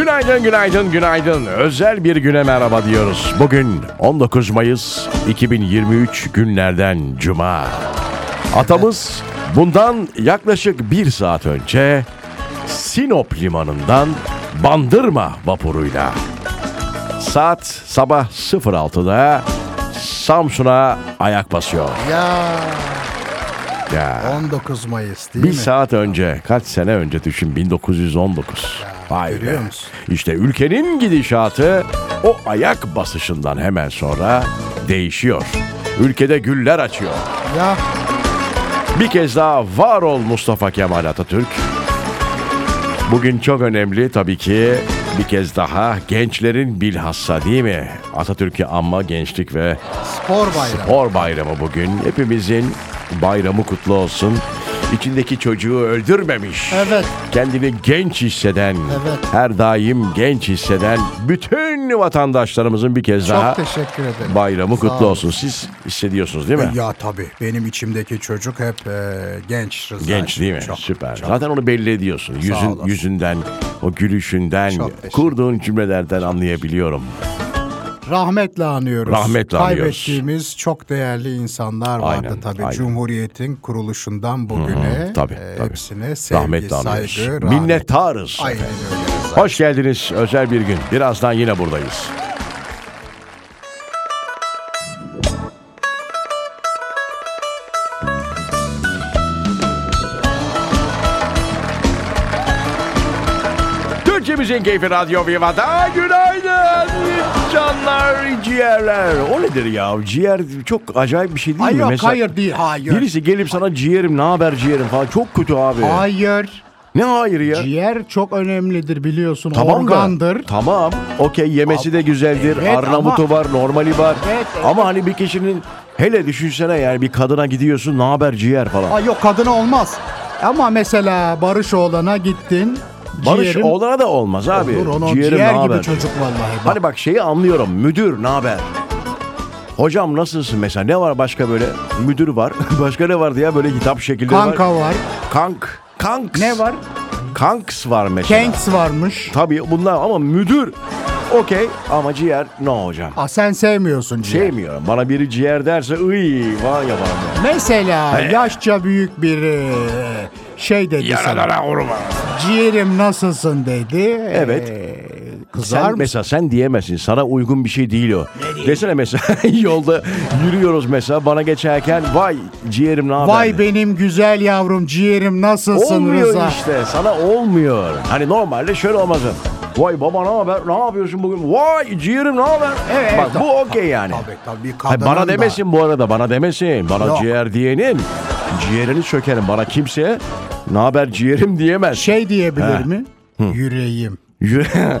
Günaydın, günaydın, günaydın. Özel bir güne merhaba diyoruz. Bugün 19 Mayıs 2023 günlerden Cuma. Atamız bundan yaklaşık bir saat önce Sinop limanından Bandırma vapuruyla saat sabah 06'da Samsun'a ayak basıyor. Ya Ya. 19 Mayıs değil Bir mi? saat önce, kaç sene önce düşün 1919. Vay görüyor be. musun? İşte ülkenin gidişatı o ayak basışından hemen sonra değişiyor. Ülkede güller açıyor. Ya Bir kez daha var ol Mustafa Kemal Atatürk. Bugün çok önemli tabii ki bir kez daha gençlerin bilhassa değil mi? Atatürk'ü anma gençlik ve spor bayramı. Spor bayramı bugün. Hepimizin bayramı kutlu olsun. İçindeki çocuğu öldürmemiş. Evet. Kendini genç hisseden, Evet. her daim genç hisseden bütün vatandaşlarımızın bir kez Çok daha teşekkür ederim. bayramı Sağ kutlu olsun. Siz hissediyorsunuz değil mi? Ya tabii benim içimdeki çocuk hep e, genç Rıza. Genç değil mi? Çok, Süper. çok. Zaten onu belli ediyorsun. Yüzün, yüzünden, o gülüşünden, kurduğun cümlelerden anlayabiliyorum. Rahmetle anıyoruz. Rahmetle anıyoruz. Kaybettiğimiz çok değerli insanlar vardı Aynen, tabii. aynen. Cumhuriyet'in kuruluşundan bugüne. tabii, e, tabii. Hepsine sevgi, Rahmetle anıyoruz. saygı, rahmet. Minnettarız. Aynen öyle. Hoş geldiniz. Özel bir gün. Birazdan yine buradayız. Türkçemizin keyfi Radyo Viva'da günaydın canlar ciğerler. O nedir ya? Ciğer çok acayip bir şey değil Ay mi? yok Mesela hayır değil. Hayır. Birisi gelip sana ciğerim ne haber ciğerim falan çok kötü abi. Hayır. Ne hayır ya? Ciğer çok önemlidir biliyorsun. Tamam da- Organdır. Tamam. Okey yemesi de güzeldir. Evet Arnavutu var, normali var. Evet, evet. Ama hani bir kişinin hele düşünsene yani bir kadına gidiyorsun ne haber ciğer falan. Ay yok kadına olmaz. Ama mesela Barış oğlana gittin. Barış ciğerin- oğlana da olmaz abi. Olur Ciğerim ciğer ne gibi çocuk vallahi. Bak. Hani bak şeyi anlıyorum. Müdür ne haber? Hocam nasılsın mesela? Ne var başka böyle? Müdür var. başka ne vardı ya böyle hitap şekilleri var? Kanka var. Kank. Kanks. Ne var? Kanks var mesela. Kenks varmış. Tabii bunlar ama müdür. Okey ama ciğer ne hocam? Aa, sen sevmiyorsun ciğer. Sevmiyorum. Bana biri ciğer derse ıy var ya bana. Mesela He. yaşça büyük bir e, şey dedi sana. Kurban. Ciğerim nasılsın dedi. Evet. Ee, kızar Sen mesela sen diyemezsin. Sana uygun bir şey değil o. Desene mesela yolda yürüyoruz mesela bana geçerken vay ciğerim ne haber? Vay benim güzel yavrum ciğerim nasılsın Olmuyor Rıza? işte. Sana olmuyor. Hani normalde şöyle olmaz. Vay baba ne haber? Ne yapıyorsun bugün? Vay ciğerim ne haber? Evet, Bak tabii, bu okey yani. Tabii tabii Hayır, bana da- demesin bu arada bana demesin. Bana Yok. ciğer diyenin ciğerini sökerim. Bana kimse ne haber ciğerim diyemez. Şey diyebilir He. mi? Yüreğim. Yürü-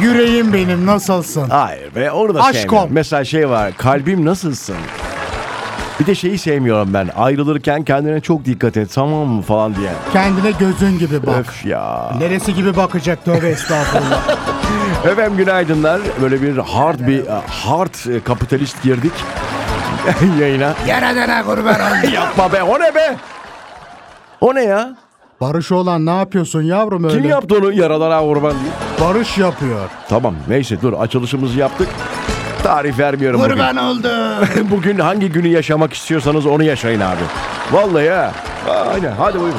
Yüreğim benim nasılsın? Hayır ve onu da Aşk sevmiyorum. Mesela şey var kalbim nasılsın? Bir de şeyi sevmiyorum ben. Ayrılırken kendine çok dikkat et tamam mı falan diye. Kendine gözün gibi bak. Öf ya. Neresi gibi bakacak tövbe estağfurullah. Efendim günaydınlar. Böyle bir hard bir hard kapitalist girdik yayına. Yaradana kurban ol. Yapma be o ne be? O ne ya? Barış olan ne yapıyorsun yavrum öyle? Kim yaptı onu yaradana kurban diye? Barış yapıyor. Tamam neyse dur açılışımızı yaptık. Tarif vermiyorum bugün. Kurban oldu. Bugün hangi günü yaşamak istiyorsanız onu yaşayın abi. Vallahi ha. Aynen hadi buyurun.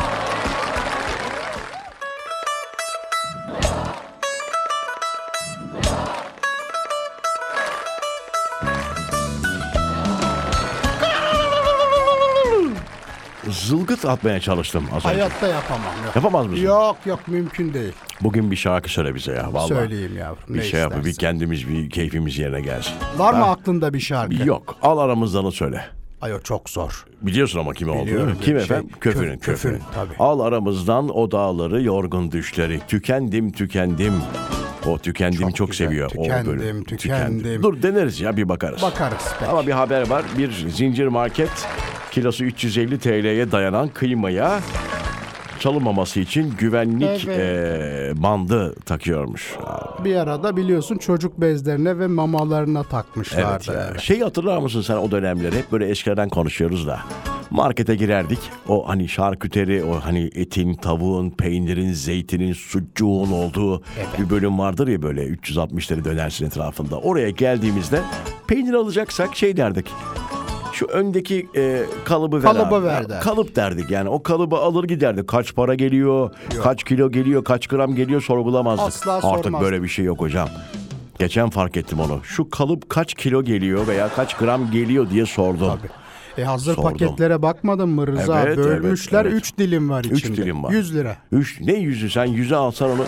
Atmaya çalıştım az önce. Hayatta yapamam. Yok. Yapamaz mısın? Yok yok mümkün değil. Bugün bir şarkı söyle bize ya vallahi. Söyleyeyim yavrum. Bir ne şey yap, bir kendimiz bir keyfimiz yerine gelsin. Var mı aklında bir şarkı? Yok, al aramızdan söyle. Ay o çok zor. Biliyorsun ama kim olduğunu. Biliyorum, Kim şey, efendim? Köfünün, Köf- köfünün. Köfün, tabii. Al aramızdan o dağları, yorgun düşleri. Tükendim, tükendim. O tükendim çok, Çok güzel. seviyor. Tükendim, o bölüm. tükendim. Dur deneriz ya bir bakarız. Bakarız peki. Ama bir haber var. Bir zincir market kilosu 350 TL'ye dayanan kıymaya çalınmaması için güvenlik Evet. eee, bandı takıyormuş. Bir arada biliyorsun çocuk bezlerine ve mamalarına Evet takmışlardı. ya. Şey hatırlar mısın sen o dönemleri? Hep böyle eskilerden konuşuyoruz da. Markete girerdik. O hani şarküteri, o hani etin, tavuğun, peynirin, zeytinin, sucuğun olduğu bir bölüm vardır ya böyle 360'ları dönersin etrafında. Oraya geldiğimizde peynir alacaksak şey derdik. Şu öndeki e, kalıbı ver Kalıbı abi. ver derdik. Kalıp derdik yani. O kalıbı alır giderdik. Kaç para geliyor, kaç kilo geliyor, kaç gram geliyor sorgulamazdık. Asla Artık sormazdık. böyle bir şey yok hocam. Geçen fark ettim onu. Şu kalıp kaç kilo geliyor veya kaç gram geliyor diye sordum. E hazır Sordum. paketlere bakmadın mı Rıza? Evet, Bölmüşler evet, 3 dilim var Üç içinde. dilim var. 100 lira. Üç, ne yüzü sen yüze alsan onu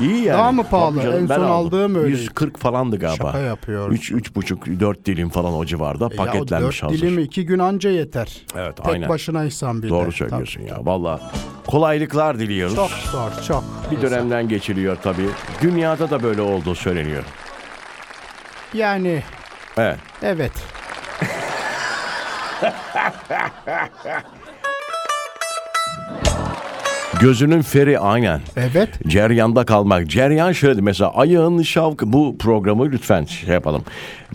iyi yani. Daha mı pahalı? Tabii En son aldım. aldığım öyleydi. 140 falandı galiba. Şaka yapıyorsun. 3 üç buçuk 4 dilim falan o civarda Ya o paketlenmiş 4 hazır. dilimi 2 gün anca yeter. Evet, Tek aynen. başına insan bir de. Doğru söylüyorsun Tabii. ya. Valla kolaylıklar diliyoruz. Çok zor çok. bir dönemden geçiliyor tabii. Dünyada da böyle olduğu söyleniyor. Yani Evet. evet. Gözünün feri aynen. Evet. Ceryanda kalmak. Ceryan şöyle mesela ayağın şavkı bu programı lütfen şey yapalım.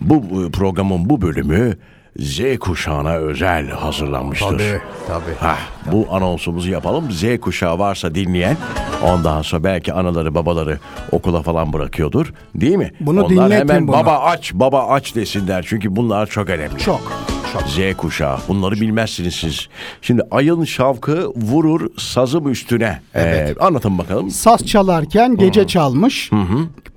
Bu programın bu bölümü Z kuşağına özel hazırlanmıştır. Tabii tabii. Hah, bu anonsumuzu yapalım. Z kuşağı varsa dinleyen ondan sonra belki anaları babaları okula falan bırakıyordur. Değil mi? Bunu Onlar hemen bunu. baba aç baba aç desinler. Çünkü bunlar çok önemli. Çok. Çok. Z kuşağı. Bunları bilmezsiniz siz. Şimdi ayın şavkı vurur sazım üstüne. Ee, anlatın bakalım. Saz çalarken gece çalmış.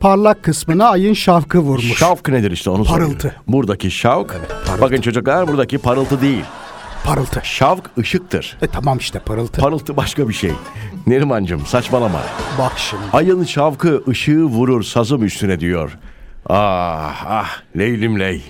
Parlak kısmına ayın şavkı vurmuş. Şavk nedir işte onu Parıltı. soruyorum. Buradaki şavk. parıltı. bakın çocuklar buradaki parıltı değil. Parıltı. Şavk ışıktır. E tamam işte parıltı. Parıltı başka bir şey. Nerimancığım saçmalama. Bak şimdi. Ayın şavkı ışığı vurur sazım üstüne diyor. Ah ah leylim ley.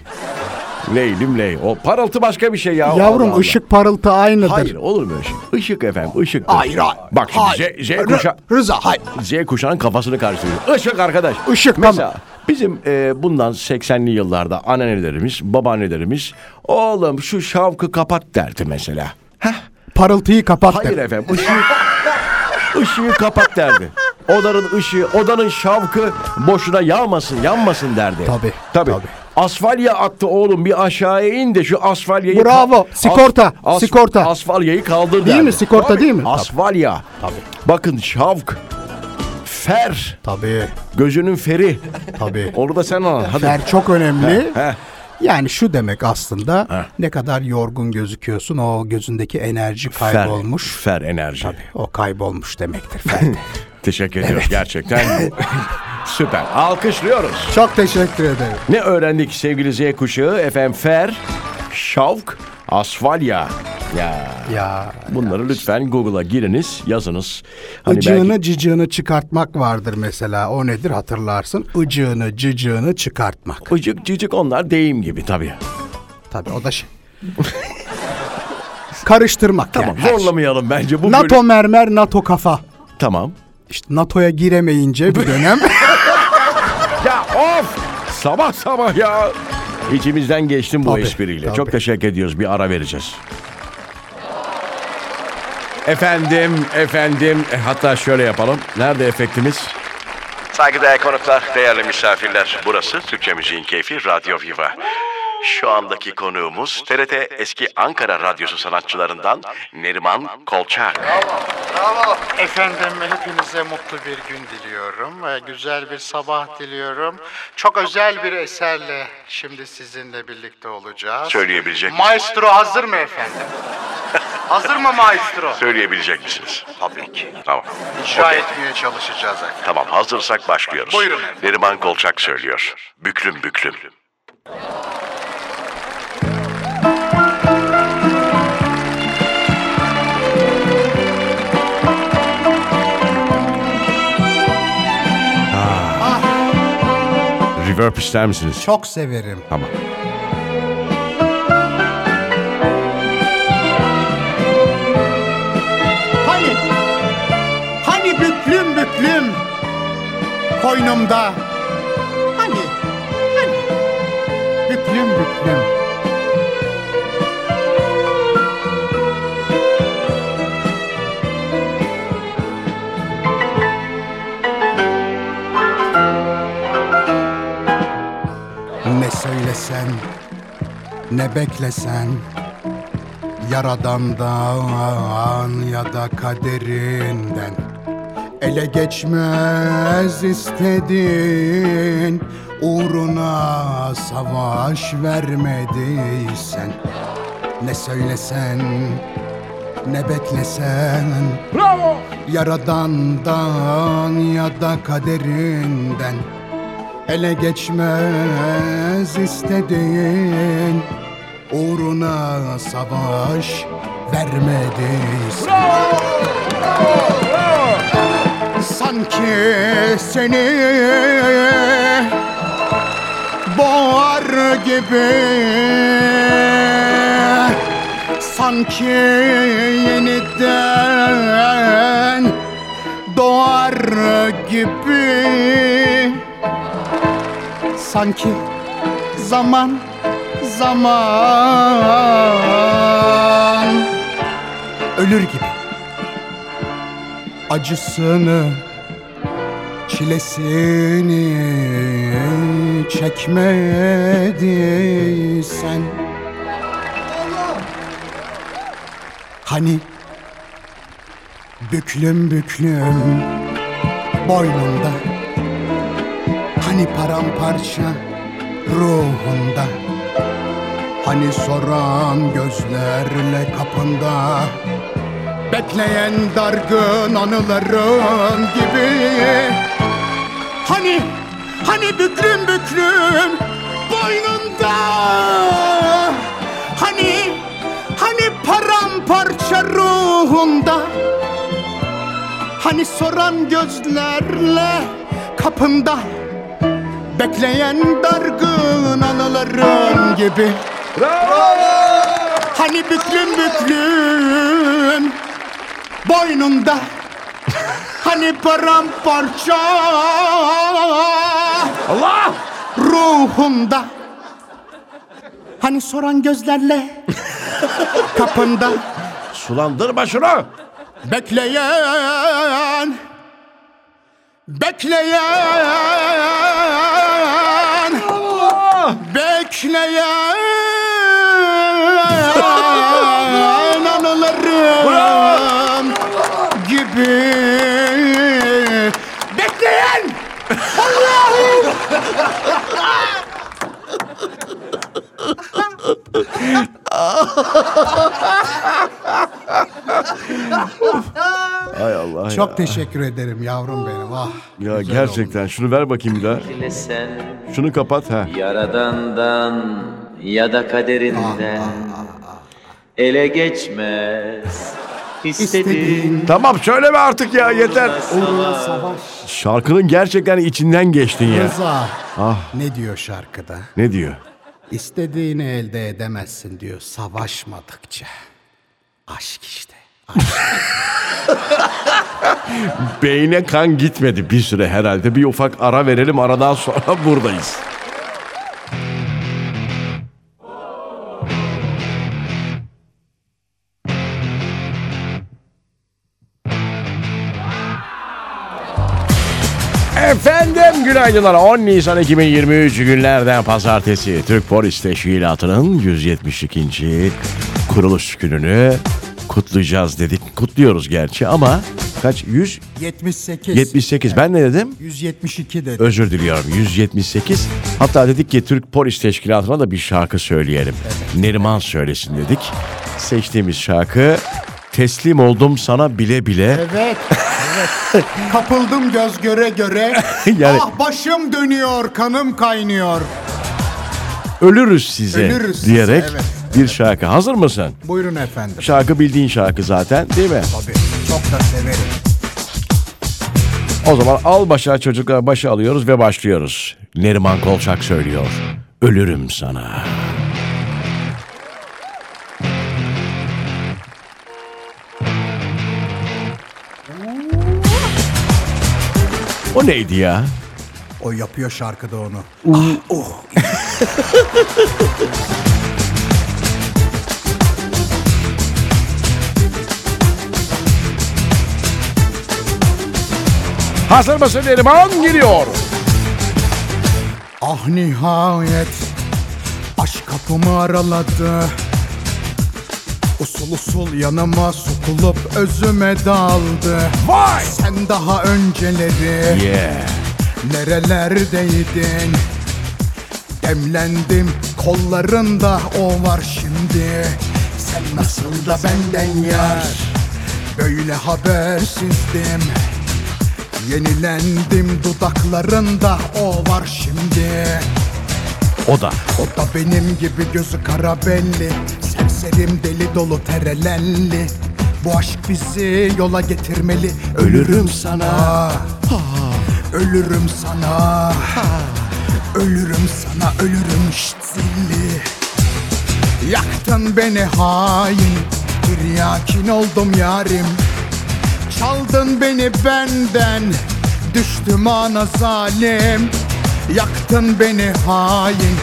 Leylim ley. O parıltı başka bir şey ya. Yavrum Allah Allah. ışık parıltı aynıdır. Hayır olur mu şey? Işık efendim ışıktır. Hayır, hayır. Bak şimdi Hayır. Z, Z kuşağı. Rıza hayır. Z kuşağının kafasını karıştırıyor. Işık arkadaş. Işık, Mesela tamam. bizim e, bundan 80'li yıllarda anneannelerimiz, babaannelerimiz oğlum şu şavkı kapat derdi mesela. Heh. Parıltıyı kapat. Hayır de. efendim ışığı, ışığı kapat derdi. Odanın ışığı, odanın şavkı boşuna yanmasın, yanmasın derdi. Tabii, Tabii. tabii. Asfalya attı oğlum bir aşağıya in de şu asfalyayı... Bravo, sigorta, sigorta. Asfalyayı kaldır Değil mi? Sigorta Tabii, değil mi? Tabii. Asfalya. Tabii. Bakın şavk, fer, Tabii. gözünün feri. Tabii. Onu da sen anlat. Hadi. Fer çok önemli. Heh. Yani şu demek aslında Heh. ne kadar yorgun gözüküyorsun o gözündeki enerji Fer, kaybolmuş. fer enerji. O kaybolmuş demektir Ferdi. Teşekkür ediyoruz gerçekten. Süper. Alkışlıyoruz. çok teşekkür ederim. Ne öğrendik sevgili Z kuşağı? Efendim fer, şavk, asfalya. Ya Ya bunları lütfen Google'a giriniz, yazınız. Hani ıcığını belki cıcığını çıkartmak vardır mesela. O nedir hatırlarsın? Icığını cıcığını çıkartmak. ıcık cicik onlar deyim gibi tabii. Tabii o da şey. Karıştırmak Tamam yani. zorlamayalım bence bu NATO bölüm. mermer NATO kafa. Tamam. İşte NATO'ya giremeyince bir dönem Ya of! Sabah sabah ya. İçimizden geçtim bu Tabii, espriyle. tabii. Çok teşekkür ediyoruz. Bir ara vereceğiz. Efendim, efendim. E, hatta şöyle yapalım. Nerede efektimiz? Saygıdeğer konuklar, değerli misafirler. Burası Türkçe Müziğin Keyfi Radyo Viva. Şu andaki konuğumuz TRT eski Ankara Radyosu sanatçılarından Neriman Kolçak. Efendim hepinize mutlu bir gün diliyorum. Güzel bir sabah diliyorum. Çok özel bir eserle şimdi sizinle birlikte olacağız. Söyleyebilecek misiniz? Maestro hazır mı efendim? hazır mı maestro? Söyleyebilecek misiniz? Tabii ki. Tamam. İcra etmeye çalışacağız efendim. Tamam hazırsak başlıyoruz. Buyurun efendim. Neriman Kolçak söylüyor. Büklüm büklüm. Reverb ister misiniz? çok severim. Tamam. Hani hani büklüm büklüm koynumda. Hani hani büklüm büklüm. Ne söylesen, ne beklesen, Yaradandan ya da kaderinden. Ele geçmez istedin Uğruna savaş vermediysen. Ne söylesen ne beklesen Bravo! Yaradandan ya da kaderinden Ele geçmez istedin Uğruna savaş vermediysen Sanki seni boğar gibi. Sanki yeniden doğar gibi Sanki zaman zaman. Ölür gibi. Acısını çilesini çekmediysen. Hani büklüm büklüm boynunda Hani paramparça ruhunda? Hani soran gözlerle kapında? Bekleyen dargın anıların gibi? Hani, hani büklüm büklüm boynunda? Hani, hani paramparça ruhunda? Hani soran gözlerle kapında Bekleyen dargın anıların gibi. Hani büklüm büklüm boynunda. Hani paramparça. Allah! ruhunda Hani soran gözlerle. Kapında. Sulandırma şunu! Bekleyen Bekleyen Bekleyen Anılarım gibi. Bekleyen! Allah'ım Allah Çok teşekkür ederim yavrum benim ah ya. Ya gerçekten şunu ver bakayım bir daha. Şunu kapat ha. yaradandan ya da kaderinden ele geçmez istediğin Tamam söyleme artık ya yeter. Uğruna savaş Şarkının gerçekten içinden geçtin ya. Rıza Ah Ne diyor şarkıda? ne diyor? İstediğini elde edemezsin diyor savaşmadıkça. Aşk işte. Beyne kan gitmedi bir süre herhalde. Bir ufak ara verelim aradan sonra buradayız. Efendim günaydınlar. 10 Nisan 2023 günlerden pazartesi. Türk Polis Teşkilatı'nın 172. kuruluş gününü kutlayacağız dedik. Kutluyoruz gerçi ama kaç? 100? 78. 78. Ben ne dedim? 172 dedi. Özür diliyorum. 178. Hatta dedik ki Türk Polis Teşkilatı'na da bir şarkı söyleyelim. Neriman söylesin dedik. Seçtiğimiz şarkı Teslim oldum sana bile bile. Evet. evet. Kapıldım göz göre göre. Yani- Ah başım dönüyor, kanım kaynıyor. Ölürüz size Ölürüz size, diyerek evet. Bir şarkı. Hazır mısın? Buyurun efendim. Şarkı bildiğin şarkı zaten değil mi? Tabii. Çok da severim. O zaman al başa çocuklar başa alıyoruz ve başlıyoruz. Neriman Kolçak söylüyor. Ölürüm sana. O neydi ya? O yapıyor şarkıda onu. Hazır mısın Neriman? Geliyor. Ah nihayet aşk kapımı araladı Usul usul yanıma sokulup özüme daldı Vay! Sen daha önceleri Yeah. Nerelerdeydin? Demlendim kollarında o var şimdi Sen nasıl da benden yar Böyle habersizdim Yenilendim dudaklarında o var şimdi. O da. O da benim gibi gözü kara belli Serserim deli dolu terelelli Bu aşk bizi yola getirmeli Ölürüm sana. Ölürüm sana. Ölürüm sana ölürüm şşt zilli Yaktın beni hain Bir yakin oldum yarim Çaldın beni benden Düştüm ana zalim Yaktın beni hain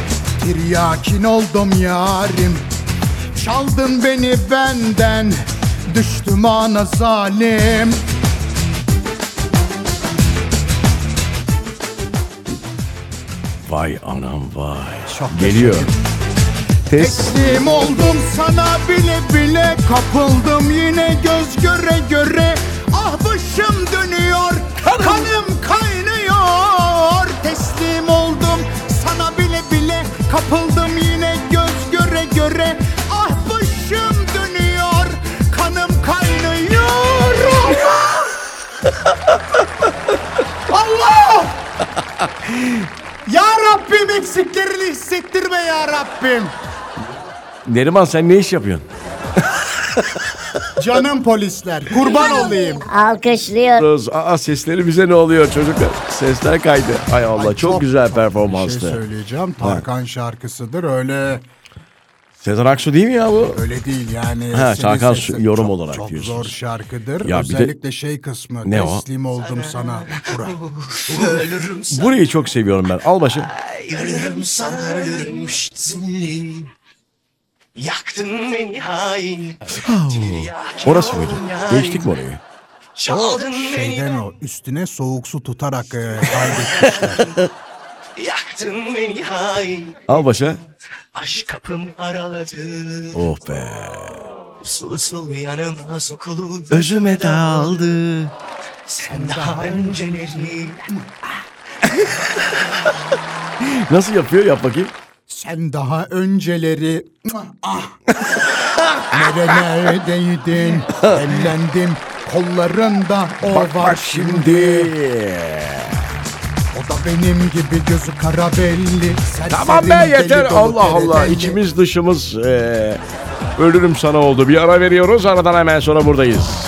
Tiryakin oldum yarim Çaldın beni benden Düştüm ana zalim Vay anam vay. Çok Geliyor. Tes. Teslim oldum sana bile bile Kapıldım yine göz göre göre başım dönüyor Kanım kaynıyor. Teslim oldum sana bile bile Kapıldım yine göz göre göre. Ah başım dönüyor Kanım kaynıyor. Allah! Allah Ya Rabbim eksiklerini hissettirme ya Rabbim. Neriman sen ne iş yapıyorsun? Canım polisler kurban olayım. Alkışlıyor. Aa sesleri bize ne oluyor çocuklar? Sesler kaydı. Ay Allah Ay, çok, çok- güzel Bir şey performanstı. söyleyeceğim. Tarkan şarkısıdır öyle Sezen Aksu değil mi ya bu? öyle değil yani. Ha, Tarkan yorum çok, olarak çok diyorsunuz. zor şarkıdır. Ya bir de- Özellikle şey kısmı. Ne o? teslim oldum sana. Bura. Burayı çok seviyorum ben. Al başı. Ölürüm sana ölürüm şitsinli Yaktın beni hain Orası mıydı? Geçtik mi orayı? Çaldın Şeyden o üstüne soğuk su tutarak e, kaydetmişler. Yaktın beni hain Al başa. Aşk kapım araladı Oh be. Usul usul yanıma sokulu Özüme daldı. Sen daha önceleri Nasıl yapıyor? Yap bakayım. Sen daha önceleri ah, nerelerdeydin? Ellendim kollarında o var şimdi. O da benim gibi gözü kara belli. Tamam be yeter. Allah Allah. teredelli. İçimiz dışımız eee, ölürüm sana oldu. Bir ara veriyoruz. Aradan hemen sonra buradayız.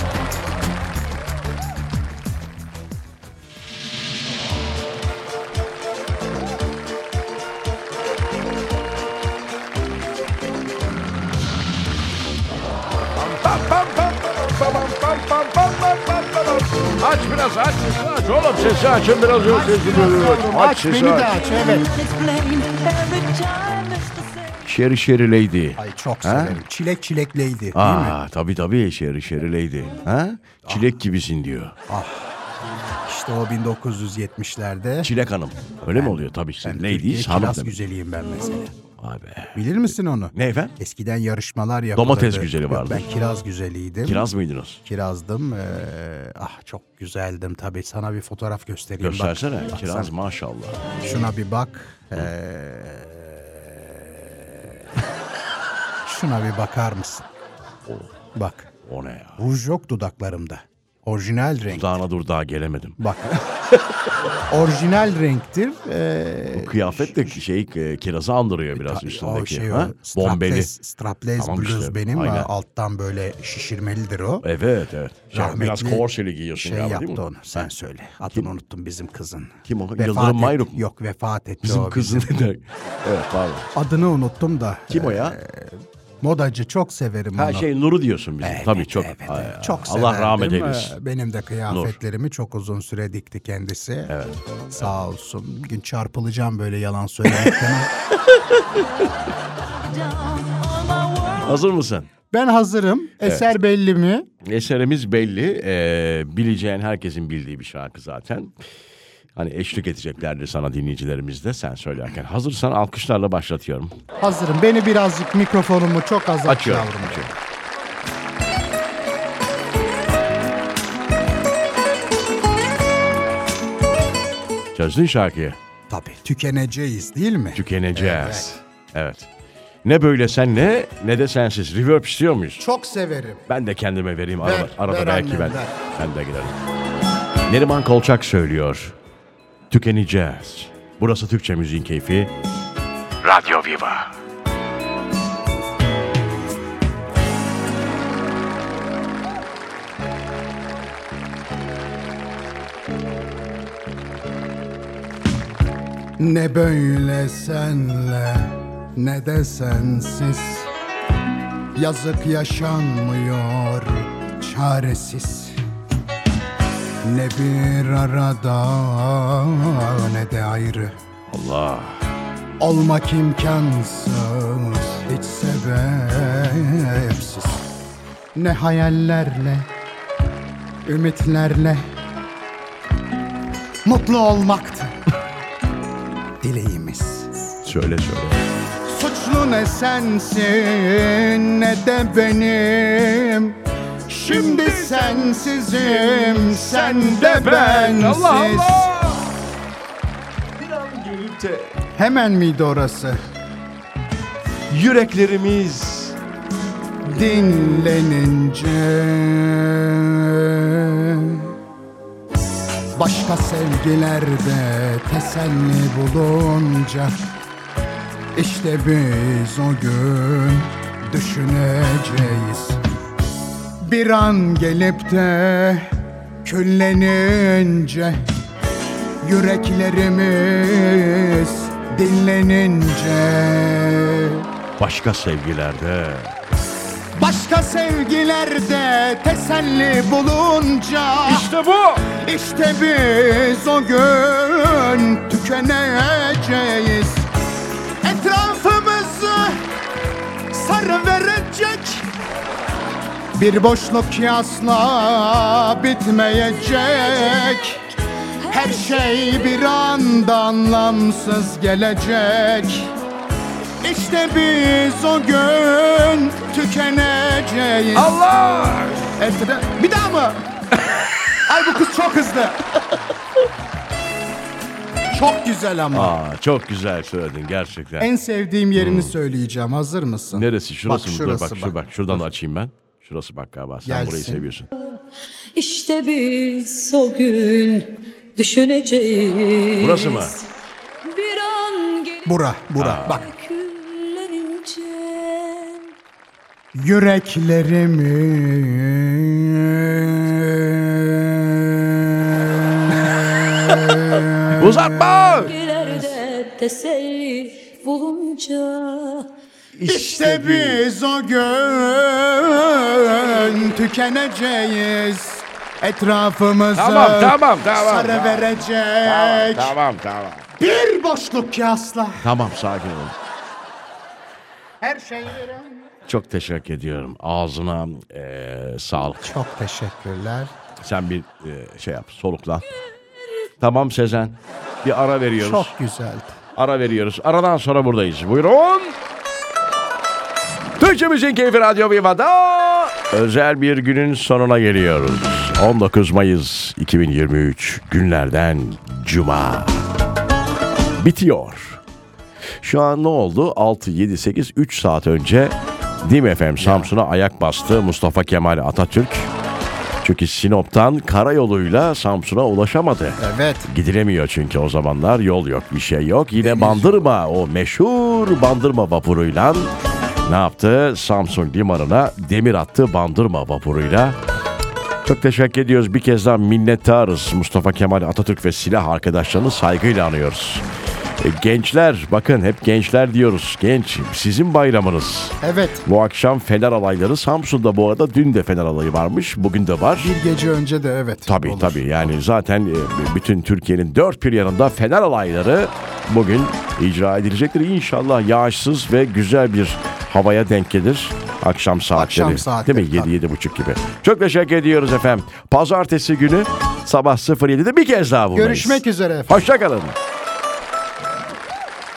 Biraz yok sesi duyuyor. Aç beni de aç evet. Şeri Şeri Lady. Ay çok severim. Çilek çilekleydi değil mi? Aa tabii tabii Şeri Şeri Lady. Ha? Çilek gibisin diyor. İşte o 1970'lerde. Çilek Hanım. Öyle mi oluyor? Tabii Ben sen Türkiye hanım güzeliyim ben mesela. Vay be. Bilir misin onu? Ne efendim? Eskiden yarışmalar yapılırdı. Domates güzeli vardı. Ben kiraz güzeliydim. Kiraz mıydınız? Kirazdım. Ee, ah çok güzeldim tabii. Sana bir fotoğraf göstereyim. Bak, Göstersene. baksana. Kiraz maşallah. Şuna bir bak. Ee, şuna bir bakar mısın? Bak. O ne ya? Ruj yok dudaklarımda. Orijinal renk. Dağına dur daha gelemedim. Bak. Orijinal renktir. Ee, Kıyafet de şey e, kirazı andırıyor biraz üstündeki. o şey ha? o Bombeli. strapless, strapless Tamam bluz işte, benim. aynen. Alttan böyle şişirmelidir o. Evet evet. Sen biraz Rahmetli korseli giyiyorsun şey galiba değil mi? onu. Sen söyle. Adını unuttum bizim kızın. Kim o? Vefat Yıldırım Mayruk mu? Yok vefat etti Bizim o. kızın ne der? Evet pardon. Adını unuttum da. Kim o ya? Ee, Modacı çok severim Ha onu. şey Nur'u diyorsun bizim. Evet, Tabii çok. evet, Ay, evet. çok Allah severdim. rahmet eylesin. Ee, Benim de kıyafetlerimi çok uzun süre dikti kendisi. Evet. Sağ olsun. Bir gün çarpılacağım böyle yalan söylemekten. Hazır mısın? ben hazırım. Eser belli mi? Eserimiz belli. Ee, bileceğin herkesin bildiği bir şarkı zaten hani eşlik edeceklerdir sana dinleyicilerimiz de sen söylerken. Hazırsan alkışlarla başlatıyorum. Hazırım. Beni birazcık mikrofonumu çok az açıyorum. Açıyorum. açıyorum. Çözdün şarkıyı. Tabii. Tükeneceğiz değil mi? Tükeneceğiz. Evet. evet. Ne böyle sen ne ne de sensiz. Reverb istiyor muyuz? Çok severim. Ben de kendime vereyim ver, arada, arada ver belki annem, ben. Ver. Ben de giderim. Neriman Kolçak söylüyor. Tükeneceğiz. Burası Türkçe Müziğin Keyfi. Radyo Viva. Ne böyle senle ne de sensiz Yazık yaşanmıyor çaresiz Ne bir arada ne de ayrı. Allah. Olmak imkansız hiç sebepsiz. Ne hayallerle ümitlerle Mutlu olmaktı. Dileğimiz. Söyle söyle. Suçlu ne sensin ne de benim Şimdi sensizim sen de bensiz. Hemen miydi orası? Yüreklerimiz. Dinlenince. Başka sevgilerde teselli bulunca işte biz o gün düşüneceğiz Bir an gelip de küllenince Yüreklerimiz dinlenince başka sevgilerde. Başka sevgilerde teselli bulunca İşte bu. İşte biz o gün tükeneceğiz Etrafımızı sarı verecek Bir boşluk ki asla bitmeyecek Her şey bir anda anlamsız gelecek İşte biz o gün tükeneceğiz Allah. Etre... Bir daha mı? Ay bu kız çok hızlı. çok güzel ama. Aa, çok güzel söyledin gerçekten. En sevdiğim yerini söyleyeceğim. Hazır mısın? Neresi? Şurası mı? Dur şurası bak, şu, bak. Şuradan da açayım ben. Şurası bak galiba. Sen Gelsin. burayı seviyorsun. İşte biz o gün düşüneceğiz. Burası mı? Bir an gelip Bura, bura. Bak. küllenince Yüreklerimi Uzatma! Gelerde teselli bulunca İşte biz o gün tükeneceğiz. Etrafımızı Tamam, tamam, tamam, sarı tamam. verecek. Tamam tamam. Bir boşluk ki asla. Tamam sakin ol. Her şey Çok teşekkür ediyorum. Ağzına eee sağlık. Çok teşekkürler. Sen bir eee, şey yap, solukla. Tamam Sezen. Bir ara veriyoruz. Çok güzeldi. Ara veriyoruz. Aradan sonra buradayız. Buyurun. Müziğin Keyfi Radyo Viva'da özel bir günün sonuna geliyoruz. 19 Mayıs 2023 günlerden Cuma. Bitiyor. Şu an ne oldu? 6, 7, 8, 3 saat önce Dim FM Samsun'a ayak bastı Mustafa Kemal Atatürk. Çünkü Sinop'tan karayoluyla Samsun'a ulaşamadı. Evet. Gidilemiyor çünkü o zamanlar yol yok bir şey yok. Yine Bandırma o meşhur Bandırma vapuruyla ne yaptı? Samsun limanına demir attı Bandırma vapuruyla. Çok teşekkür ediyoruz. Bir kez daha minnettarız. Mustafa Kemal Atatürk ve silah arkadaşlarını saygıyla anıyoruz. E, gençler bakın hep gençler diyoruz. Genç sizin bayramınız. Evet. Bu akşam Fener alayları Samsun'da bu arada dün de Fener alayı varmış. Bugün de var. Bir gece önce de evet. Tabii olur. tabii yani zaten e, bütün Türkiye'nin dört bir yanında Fener alayları bugün icra edilecektir. İnşallah yağışsız ve güzel bir havaya denk gelir. Akşam saatleri. Akşam saatleri, Değil mi? tabii. 7-7.30 gibi. Çok teşekkür ediyoruz efendim. Pazartesi günü sabah 07'de bir kez daha buradayız. Görüşmek üzere efendim. Hoşçakalın.